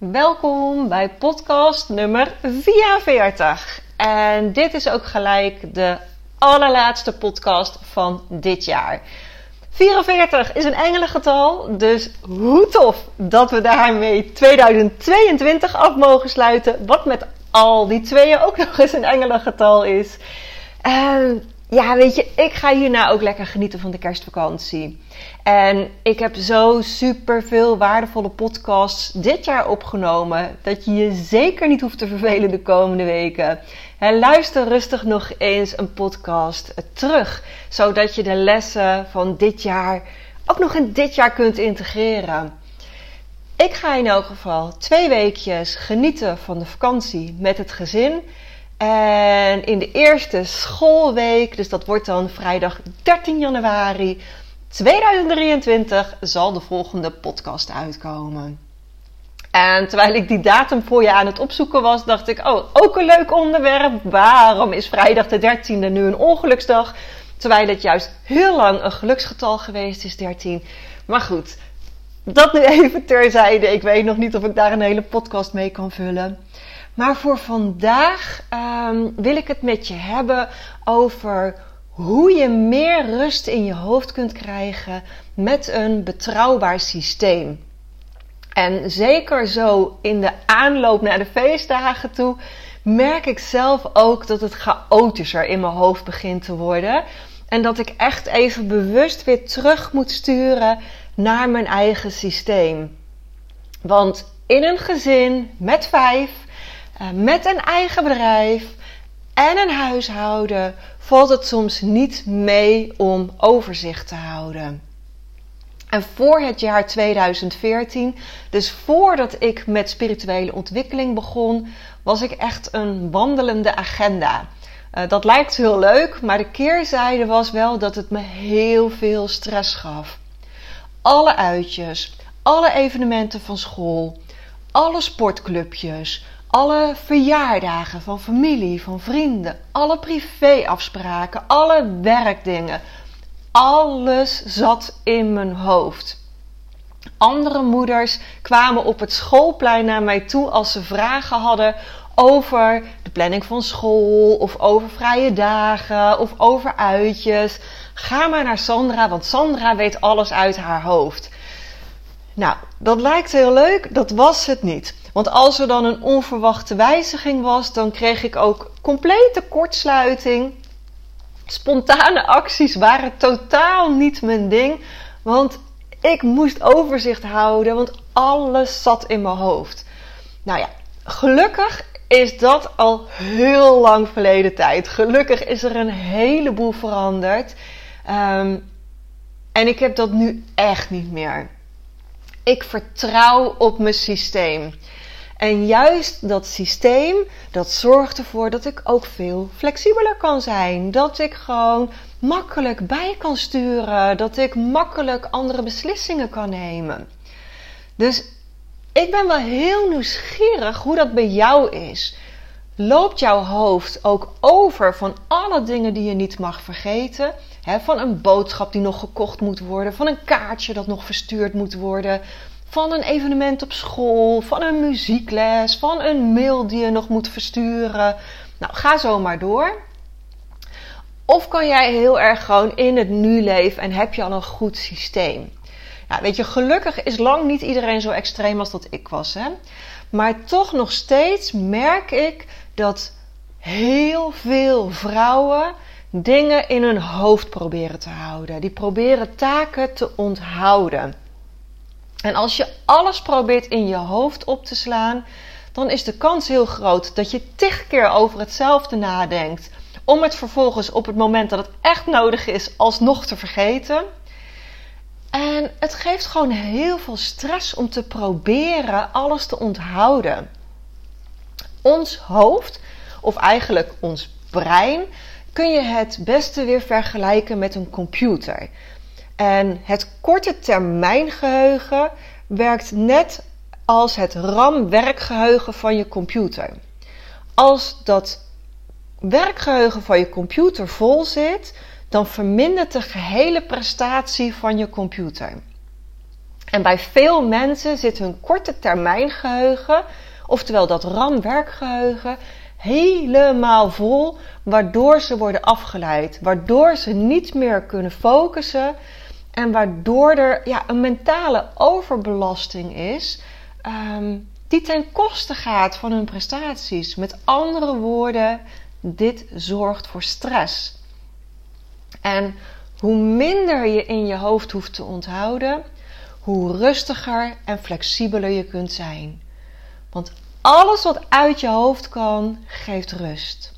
Welkom bij podcast nummer 44. En dit is ook gelijk de allerlaatste podcast van dit jaar. 44 is een engelengetal, dus hoe tof dat we daarmee 2022 af mogen sluiten. Wat met al die tweeën ook nog eens een engelengetal is. En ja, weet je, ik ga hierna ook lekker genieten van de kerstvakantie. En ik heb zo super veel waardevolle podcasts dit jaar opgenomen. Dat je je zeker niet hoeft te vervelen de komende weken. luister rustig nog eens een podcast terug. Zodat je de lessen van dit jaar ook nog in dit jaar kunt integreren. Ik ga in elk geval twee weekjes genieten van de vakantie met het gezin. En in de eerste schoolweek, dus dat wordt dan vrijdag 13 januari 2023, zal de volgende podcast uitkomen. En terwijl ik die datum voor je aan het opzoeken was, dacht ik: Oh, ook een leuk onderwerp. Waarom is vrijdag de 13e nu een ongeluksdag? Terwijl het juist heel lang een geluksgetal geweest is, 13. Maar goed, dat nu even terzijde. Ik weet nog niet of ik daar een hele podcast mee kan vullen. Maar voor vandaag um, wil ik het met je hebben over hoe je meer rust in je hoofd kunt krijgen met een betrouwbaar systeem. En zeker zo in de aanloop naar de feestdagen toe merk ik zelf ook dat het chaotischer in mijn hoofd begint te worden. En dat ik echt even bewust weer terug moet sturen naar mijn eigen systeem. Want in een gezin met vijf eh, met een eigen bedrijf en een huishouden valt het soms niet mee om overzicht te houden. En voor het jaar 2014, dus voordat ik met spirituele ontwikkeling begon, was ik echt een wandelende agenda. Uh, dat lijkt heel leuk, maar de keerzijde was wel dat het me heel veel stress gaf. Alle uitjes, alle evenementen van school, alle sportclubjes, alle verjaardagen van familie, van vrienden, alle privéafspraken, alle werkdingen. Alles zat in mijn hoofd. Andere moeders kwamen op het schoolplein naar mij toe als ze vragen hadden over de planning van school, of over vrije dagen, of over uitjes. Ga maar naar Sandra, want Sandra weet alles uit haar hoofd. Nou, dat lijkt heel leuk, dat was het niet. Want als er dan een onverwachte wijziging was, dan kreeg ik ook complete kortsluiting. Spontane acties waren totaal niet mijn ding, want ik moest overzicht houden, want alles zat in mijn hoofd. Nou ja, gelukkig is dat al heel lang verleden tijd. Gelukkig is er een heleboel veranderd. Ehm, en ik heb dat nu echt niet meer. Ik vertrouw op mijn systeem. En juist dat systeem, dat zorgt ervoor dat ik ook veel flexibeler kan zijn. Dat ik gewoon makkelijk bij kan sturen. Dat ik makkelijk andere beslissingen kan nemen. Dus ik ben wel heel nieuwsgierig hoe dat bij jou is. Loopt jouw hoofd ook over van alle dingen die je niet mag vergeten? van een boodschap die nog gekocht moet worden, van een kaartje dat nog verstuurd moet worden, van een evenement op school, van een muziekles, van een mail die je nog moet versturen. Nou, ga zo maar door. Of kan jij heel erg gewoon in het nu leven en heb je al een goed systeem? Nou, weet je, gelukkig is lang niet iedereen zo extreem als dat ik was. Hè? Maar toch nog steeds merk ik dat heel veel vrouwen dingen in hun hoofd proberen te houden. Die proberen taken te onthouden. En als je alles probeert in je hoofd op te slaan, dan is de kans heel groot dat je tig keer over hetzelfde nadenkt. Om het vervolgens op het moment dat het echt nodig is alsnog te vergeten. En het geeft gewoon heel veel stress om te proberen alles te onthouden. Ons hoofd, of eigenlijk ons brein, kun je het beste weer vergelijken met een computer. En het korte termijn geheugen werkt net als het RAM-werkgeheugen van je computer. Als dat werkgeheugen van je computer vol zit, dan vermindert de gehele prestatie van je computer. En bij veel mensen zit hun korte termijn geheugen, oftewel dat RAM-werkgeheugen, helemaal vol, waardoor ze worden afgeleid, waardoor ze niet meer kunnen focussen en waardoor er ja, een mentale overbelasting is. Ehm, die ten koste gaat van hun prestaties. Met andere woorden, dit zorgt voor stress. En hoe minder je in je hoofd hoeft te onthouden, hoe rustiger en flexibeler je kunt zijn. Want alles wat uit je hoofd kan, geeft rust.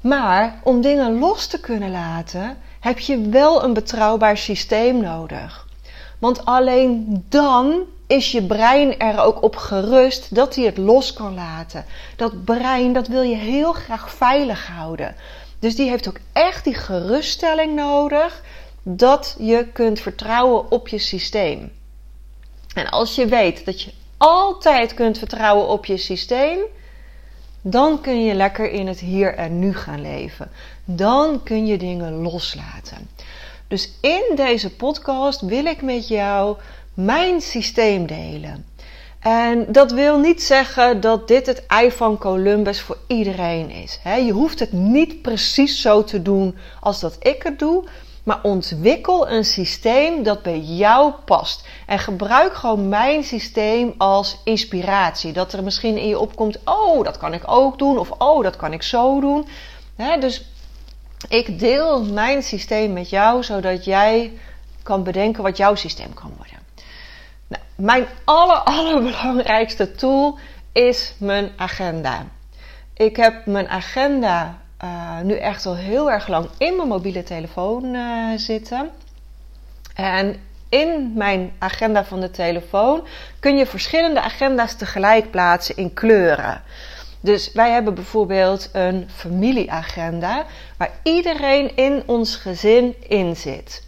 Maar om dingen los te kunnen laten, heb je wel een betrouwbaar systeem nodig. Want alleen dan is je brein er ook op gerust dat hij het los kan laten. Dat brein, dat wil je heel graag veilig houden. Dus die heeft ook echt die geruststelling nodig dat je kunt vertrouwen op je systeem. En als je weet dat je altijd kunt vertrouwen op je systeem, dan kun je lekker in het hier en nu gaan leven. Dan kun je dingen loslaten. Dus in deze podcast wil ik met jou mijn systeem delen. En dat wil niet zeggen dat dit het ei van Columbus voor iedereen is. Je hoeft het niet precies zo te doen als dat ik het doe. Maar ontwikkel een systeem dat bij jou past. En gebruik gewoon mijn systeem als inspiratie. Dat er misschien in je opkomt: oh, dat kan ik ook doen. Of oh, dat kan ik zo doen. dus ik deel mijn systeem met jou, zodat jij kan bedenken wat jouw systeem kan worden. Nou, mijn aller, allerbelangrijkste tool is mijn agenda. Ik heb mijn agenda uh, nu echt al heel erg lang in mijn mobiele telefoon uh, zitten. En in mijn agenda van de telefoon kun je verschillende agenda's tegelijk plaatsen in kleuren. Dus wij hebben bijvoorbeeld een familieagenda waar iedereen in ons gezin in zit.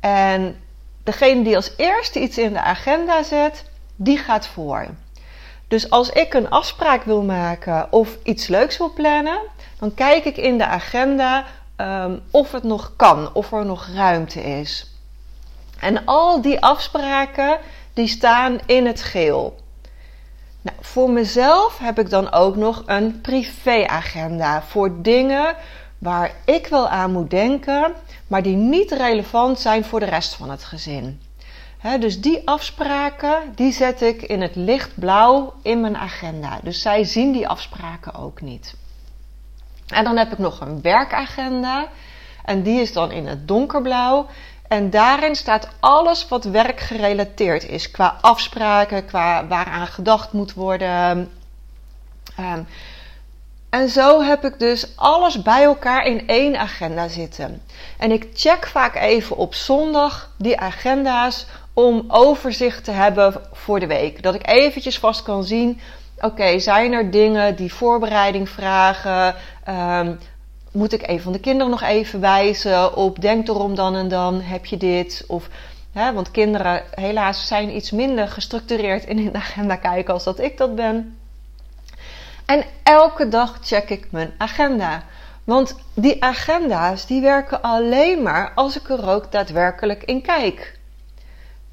En degene die als eerste iets in de agenda zet, die gaat voor. Dus als ik een afspraak wil maken of iets leuks wil plannen, dan kijk ik in de agenda um, of het nog kan, of er nog ruimte is. En al die afspraken die staan in het geel. Nou, voor mezelf heb ik dan ook nog een privéagenda voor dingen waar ik wel aan moet denken, maar die niet relevant zijn voor de rest van het gezin. dus die afspraken, die zet ik in het lichtblauw in mijn agenda. Dus zij zien die afspraken ook niet. En dan heb ik nog een werkagenda. En die is dan in het donkerblauw. En daarin staat alles wat werkgerelateerd is. Qua afspraken, qua waaraan gedacht moet worden. Um, en zo heb ik dus alles bij elkaar in één agenda zitten. En ik check vaak even op zondag die agenda's om overzicht te hebben voor de week. Dat ik eventjes vast kan zien, oké, zijn er dingen die voorbereiding vragen? Um, moet ik een van de kinderen nog even wijzen op denk erom dan en dan heb je dit? Of, hè, want kinderen helaas zijn iets minder gestructureerd in hun agenda kijken als dat ik dat ben. En elke dag check ik mijn agenda. Want die agenda's die werken alleen maar als ik er ook daadwerkelijk in kijk.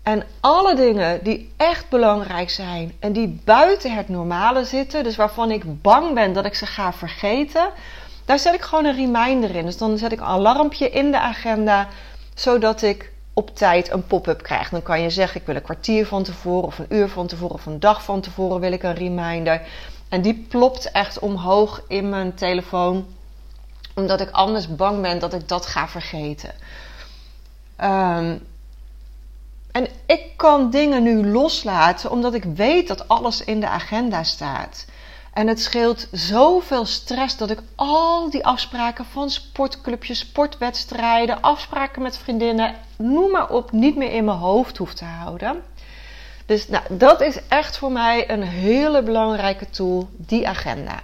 En alle dingen die echt belangrijk zijn en die buiten het normale zitten, dus waarvan ik bang ben dat ik ze ga vergeten, daar zet ik gewoon een reminder in. Dus dan zet ik een alarmpje in de agenda, zodat ik op tijd een pop-up krijg. Dan kan je zeggen: ik wil een kwartier van tevoren, of een uur van tevoren, of een dag van tevoren wil ik een reminder. En die plopt echt omhoog in mijn telefoon, omdat ik anders bang ben dat ik dat ga vergeten. Ehm, en ik kan dingen nu loslaten omdat ik weet dat alles in de agenda staat. En het scheelt zoveel stress dat ik al die afspraken van sportclubjes, sportwedstrijden, afspraken met vriendinnen, noem maar op, niet meer in mijn hoofd hoef te houden. Dus nou, dat is echt voor mij een hele belangrijke tool, die agenda.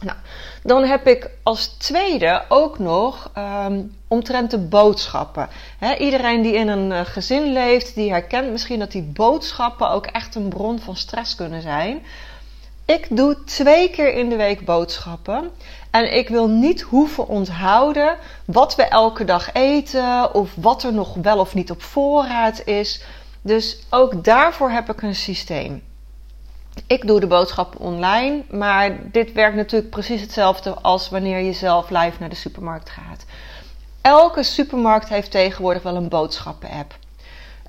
Nou, dan heb ik als tweede ook nog um, omtrent de boodschappen. iedereen die in een eh, gezin leeft, die herkent misschien dat die boodschappen ook echt een bron van stress kunnen zijn. Ik doe twee keer in de week boodschappen. En ik wil niet hoeven onthouden wat we elke dag eten of wat er nog wel of niet op voorraad is. Dus ook daarvoor heb ik een systeem. Ik doe de boodschappen online, maar dit werkt natuurlijk precies hetzelfde als wanneer je zelf live naar de supermarkt gaat. Elke supermarkt heeft tegenwoordig wel een boodschappen-app.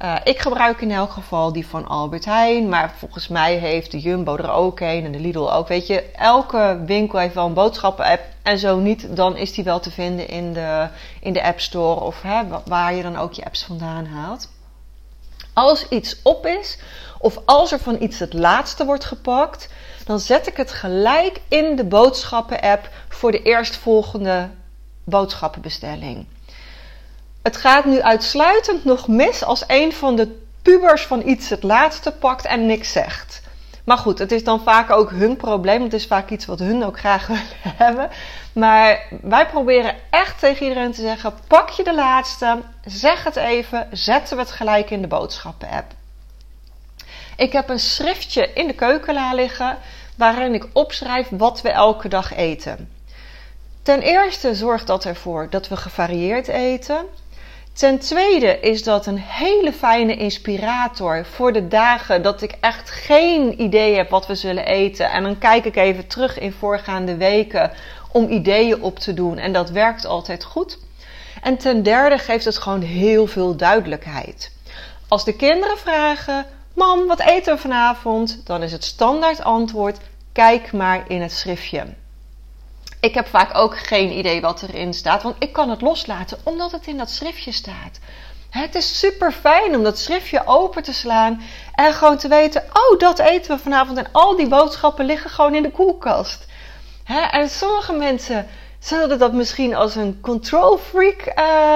Uh, ik gebruik in elk geval die van Albert Heijn, maar volgens mij heeft de Jumbo er ook een en de Lidl ook. Weet je, elke winkel heeft wel een boodschappen-app en zo niet, dan is die wel te vinden in de, in de App Store of hè, waar je dan ook je apps vandaan haalt. Als iets op is, of als er van iets het laatste wordt gepakt, dan zet ik het gelijk in de boodschappen-app voor de eerstvolgende boodschappenbestelling. Het gaat nu uitsluitend nog mis als een van de pubers van iets het laatste pakt en niks zegt. Maar goed, het is dan vaak ook hun probleem. Het is vaak iets wat hun ook graag willen hebben. Maar wij proberen echt tegen iedereen te zeggen: pak je de laatste, zeg het even, zetten we het gelijk in de boodschappen-app. Ik heb een schriftje in de keukenla liggen waarin ik opschrijf wat we elke dag eten. Ten eerste zorgt dat ervoor dat we gevarieerd eten. Ten tweede is dat een hele fijne inspirator voor de dagen dat ik echt geen idee heb wat we zullen eten. En dan kijk ik even terug in voorgaande weken om ideeën op te doen. En dat werkt altijd goed. En ten derde geeft het gewoon heel veel duidelijkheid. Als de kinderen vragen: Mam, wat eten we vanavond? Dan is het standaard antwoord: Kijk maar in het schriftje. Ik heb vaak ook geen idee wat erin staat, want ik kan het loslaten omdat het in dat schriftje staat. Het is super fijn om dat schriftje open te slaan en gewoon te weten: oh, dat eten we vanavond. En al die boodschappen liggen gewoon in de koelkast. En sommige mensen zullen dat misschien als een control freak uh,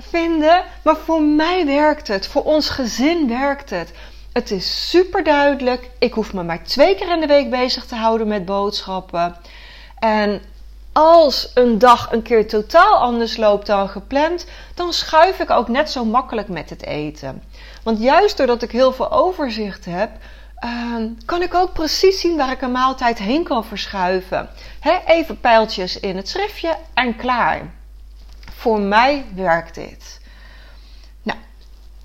vinden, maar voor mij werkt het. Voor ons gezin werkt het. Het is super duidelijk. Ik hoef me maar twee keer in de week bezig te houden met boodschappen. En als een dag een keer totaal anders loopt dan gepland, dan schuif ik ook net zo makkelijk met het eten. Want juist doordat ik heel veel overzicht heb, uh, kan ik ook precies zien waar ik een maaltijd heen kan verschuiven. even pijltjes in het schriftje en klaar. Voor mij werkt dit. Nou,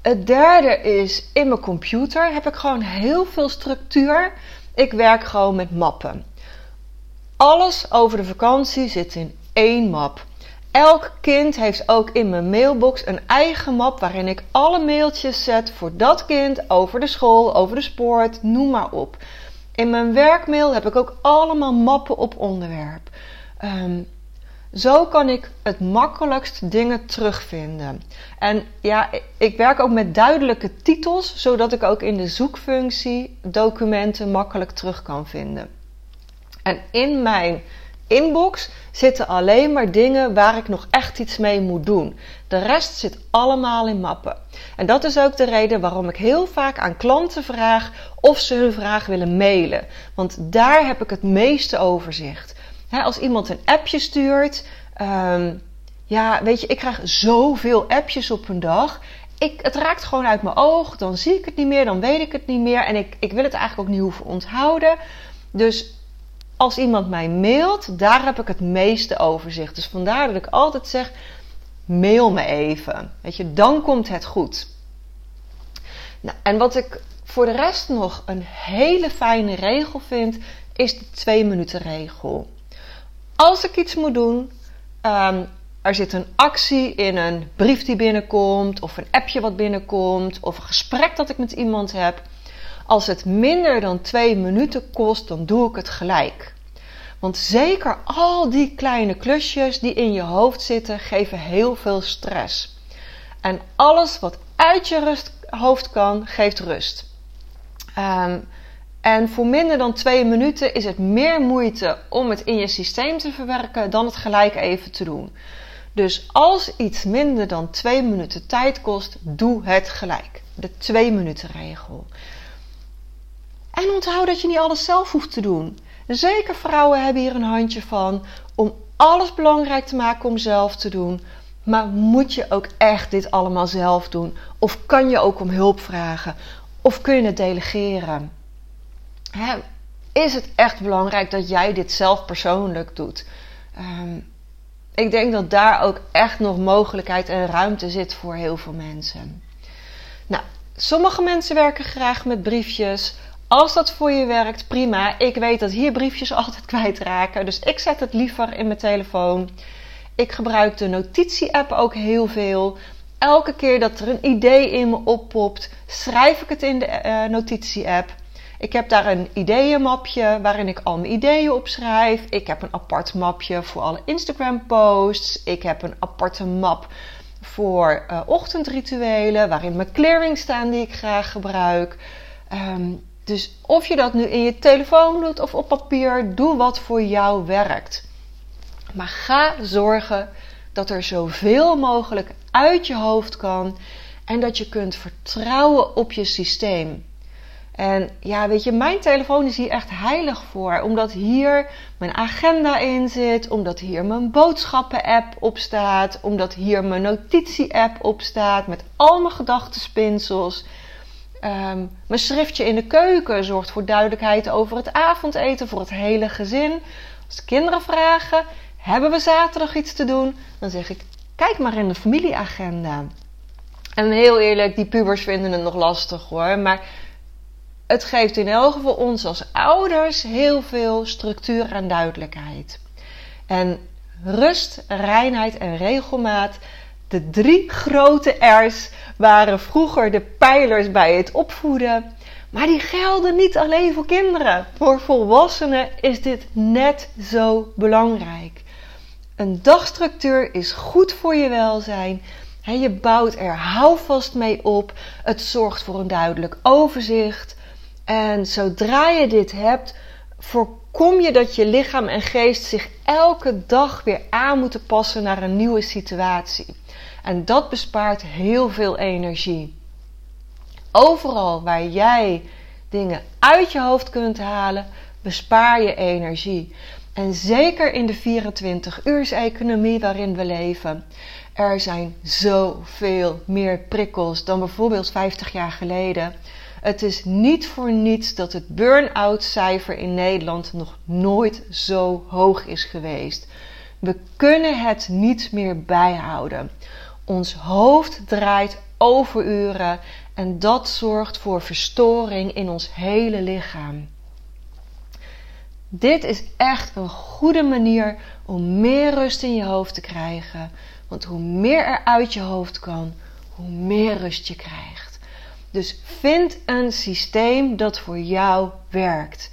het derde is in mijn computer heb ik gewoon heel veel structuur. Ik werk gewoon met mappen. Alles over de vakantie zit in één map. Elk kind heeft ook in mijn mailbox een eigen map waarin ik alle mailtjes zet voor dat kind over de school, over de sport, noem maar op. In mijn werkmail heb ik ook allemaal mappen op onderwerp. Ehm, zo kan ik het makkelijkst dingen terugvinden. En ja, ik werk ook met duidelijke titels, zodat ik ook in de zoekfunctie documenten makkelijk terug kan vinden. En in mijn inbox zitten alleen maar dingen waar ik nog echt iets mee moet doen. De rest zit allemaal in mappen. En dat is ook de reden waarom ik heel vaak aan klanten vraag of ze hun vraag willen mailen. Want daar heb ik het meeste overzicht. als iemand een appje stuurt. Um, ja, weet je, ik krijg zoveel appjes op een dag. Ik, het raakt gewoon uit mijn oog. Dan zie ik het niet meer, dan weet ik het niet meer. En ik, ik wil het eigenlijk ook niet hoeven onthouden. Dus als iemand mij mailt, daar heb ik het meeste overzicht. Dus vandaar dat ik altijd zeg: mail me even. Weet je, dan komt het goed. Nou, en wat ik voor de rest nog een hele fijne regel vind, is de twee minuten regel. Als ik iets moet doen, um, er zit een actie in een brief die binnenkomt, of een appje wat binnenkomt, of een gesprek dat ik met iemand heb als het minder dan twee minuten kost, dan doe ik het gelijk. Want zeker al die kleine klusjes die in je hoofd zitten, geven heel veel stress. En alles wat uit je hoofd kan, geeft rust. Um, En voor minder dan twee minuten is het meer moeite om het in je systeem te verwerken dan het gelijk even te doen. Dus als iets minder dan twee minuten tijd kost, doe het gelijk. De twee minuten regel. En onthoud dat je niet alles zelf hoeft te doen. Zeker vrouwen hebben hier een handje van om alles belangrijk te maken om zelf te doen. Maar moet je ook echt dit allemaal zelf doen? Of kan je ook om hulp vragen? Of kun je het delegeren? Hè, is het echt belangrijk dat jij dit zelf persoonlijk doet? Ehm, ik denk dat daar ook echt nog mogelijkheid en ruimte zit voor heel veel mensen. Nou, sommige mensen werken graag met briefjes. Als dat voor je werkt, prima. Ik weet dat hier briefjes altijd kwijtraken. Dus ik zet het liever in mijn telefoon. Ik gebruik de notitie-app ook heel veel. Elke keer dat er een idee in me oppopt, schrijf ik het in de uh, notitie-app. Ik heb daar een ideeënmapje waarin ik al mijn ideeën opschrijf. Ik heb een apart mapje voor alle Instagram posts. Ik heb een aparte map voor uh, ochtendrituelen waarin mijn clearing staan die ik graag gebruik. Um, dus of je dat nu in je telefoon doet of op papier, doe wat voor jou werkt. Maar ga zorgen dat er zoveel mogelijk uit je hoofd kan en dat je kunt vertrouwen op je systeem. En ja, weet je, mijn telefoon is hier echt heilig voor. Omdat hier mijn agenda in zit. Omdat hier mijn boodschappen-app op staat. Omdat hier mijn notitie-app op staat. Met al mijn gedachtenspinsels. Um, mijn schriftje in de keuken zorgt voor duidelijkheid over het avondeten voor het hele gezin. Als kinderen vragen: hebben we zaterdag iets te doen? Dan zeg ik: kijk maar in de familieagenda. En heel eerlijk, die pubers vinden het nog lastig hoor. Maar het geeft in elk geval ons als ouders heel veel structuur en duidelijkheid. En rust, reinheid en regelmaat, de drie grote R's, waren vroeger de pijlers bij het opvoeden. Maar die gelden niet alleen voor kinderen. Voor volwassenen is dit net zo belangrijk. Een dagstructuur is goed voor je welzijn. Je bouwt er houvast mee op. Het zorgt voor een duidelijk overzicht. En zodra je dit hebt, voorkom je dat je lichaam en geest zich elke dag weer aan moeten passen naar een nieuwe situatie. En dat bespaart heel veel energie. Overal waar jij dingen uit je hoofd kunt halen, bespaar je energie. En zeker in de 24-uurs-economie waarin we leven. Er zijn zoveel meer prikkels dan bijvoorbeeld 50 jaar geleden. Het is niet voor niets dat het burn-out cijfer in Nederland nog nooit zo hoog is geweest. We kunnen het niet meer bijhouden. Ons hoofd draait overuren en dat zorgt voor verstoring in ons hele lichaam. Dit is echt een goede manier om meer rust in je hoofd te krijgen. Want hoe meer er uit je hoofd kan, hoe meer rust je krijgt. Dus vind een systeem dat voor jou werkt.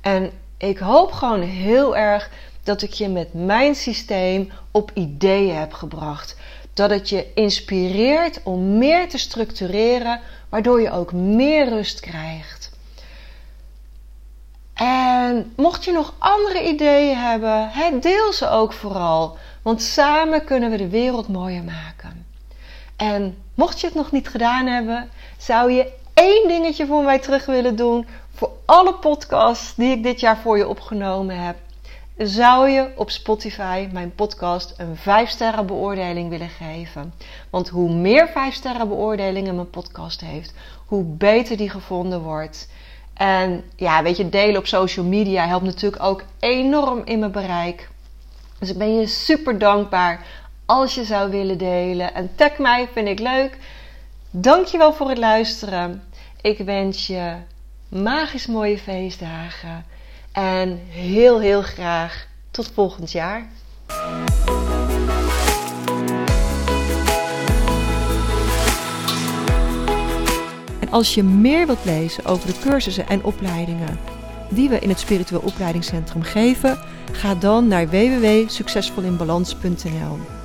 En ik hoop gewoon heel erg dat ik je met mijn systeem op ideeën heb gebracht. Dat het je inspireert om meer te structureren, waardoor je ook meer rust krijgt. En mocht je nog andere ideeën hebben, deel ze ook vooral. Want samen kunnen we de wereld mooier maken. En mocht je het nog niet gedaan hebben, zou je één dingetje voor mij terug willen doen voor alle podcasts die ik dit jaar voor je opgenomen heb zou je op Spotify mijn podcast een 5 sterren beoordeling willen geven. Want hoe meer 5 sterren beoordelingen mijn podcast heeft, hoe beter die gevonden wordt. En ja, weet je, delen op social media helpt natuurlijk ook enorm in mijn bereik. Dus ik ben je super dankbaar als je zou willen delen. En tag mij, vind ik leuk. Dankjewel voor het luisteren. Ik wens je magisch mooie feestdagen. En heel, heel graag tot volgend jaar. En als je meer wilt lezen over de cursussen en opleidingen die we in het Spiritueel Opleidingscentrum geven, ga dan naar www.succesvolinbalans.nl.